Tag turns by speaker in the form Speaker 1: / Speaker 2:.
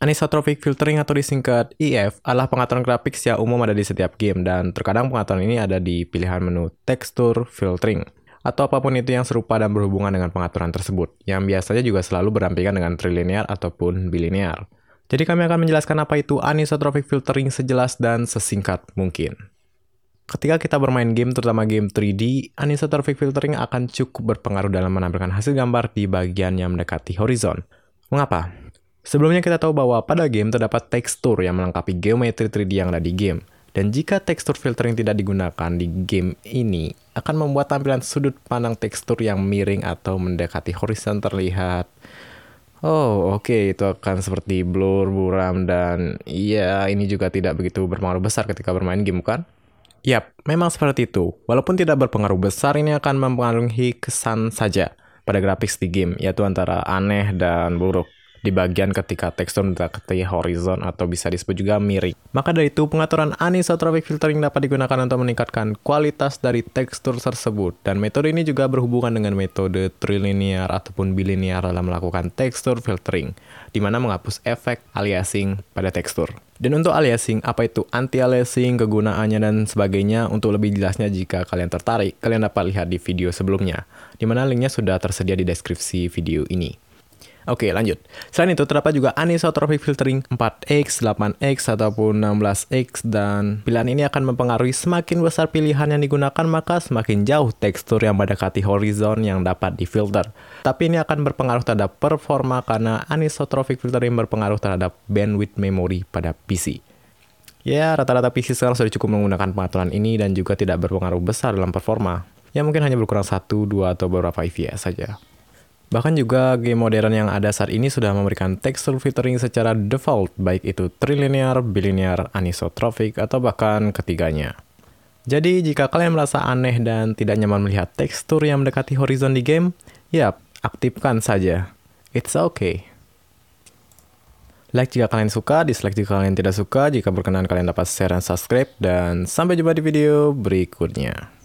Speaker 1: Anisotropic filtering atau disingkat EF adalah pengaturan grafik yang umum ada di setiap game dan terkadang pengaturan ini ada di pilihan menu tekstur filtering atau apa pun itu yang serupa dan berhubungan dengan pengaturan tersebut yang biasanya juga selalu berdampingan dengan trilinear ataupun bilinear. Jadi kami akan menjelaskan apa itu anisotropic filtering sejelas dan sesingkat mungkin. Ketika kita bermain game, terutama game 3D, anisotropic filtering akan cukup berpengaruh dalam menampilkan hasil gambar di bagian yang mendekati horizon. Mengapa? Sebelumnya kita tahu bahwa pada game terdapat tekstur yang melengkapi geometri 3D yang ada di game. Dan jika tekstur filtering tidak digunakan di game ini, akan membuat tampilan sudut pandang tekstur yang miring atau mendekati horizon terlihat. Oh, oke, okay. itu akan seperti blur, buram, dan iya, ini juga tidak begitu berpengaruh besar ketika bermain game, kan? Yap, memang seperti itu. Walaupun tidak berpengaruh besar, ini akan mempengaruhi kesan saja pada grafis di game, yaitu antara aneh dan buruk di bagian ketika tekstur mendekati horizon atau bisa disebut juga miring. Maka dari itu, pengaturan anisotropic filtering dapat digunakan untuk meningkatkan kualitas dari tekstur tersebut. Dan metode ini juga berhubungan dengan metode trilinear ataupun bilinear dalam melakukan tekstur filtering, di mana menghapus efek aliasing pada tekstur. Dan untuk aliasing, apa itu anti-aliasing, kegunaannya, dan sebagainya, untuk lebih jelasnya jika kalian tertarik, kalian dapat lihat di video sebelumnya, di mana linknya sudah tersedia di deskripsi video ini. Oke, lanjut. Selain itu, terdapat juga anisotropic filtering 4X, 8X, ataupun 16X, dan pilihan ini akan mempengaruhi semakin besar pilihan yang digunakan, maka semakin jauh tekstur yang mendekati horizon yang dapat difilter. Tapi ini akan berpengaruh terhadap performa karena anisotropic filtering berpengaruh terhadap bandwidth memori pada PC. Ya, rata-rata PC sekarang sudah cukup menggunakan pengaturan ini dan juga tidak berpengaruh besar dalam performa. Ya mungkin hanya berkurang 1, 2, atau beberapa FPS saja. Bahkan juga game modern yang ada saat ini sudah memberikan tekstur filtering secara default, baik itu trilinear, bilinear, anisotropic, atau bahkan ketiganya. Jadi jika kalian merasa aneh dan tidak nyaman melihat tekstur yang mendekati horizon di game, ya aktifkan saja. It's okay. Like jika kalian suka, dislike jika kalian tidak suka, jika berkenan kalian dapat share dan subscribe, dan sampai jumpa di video berikutnya.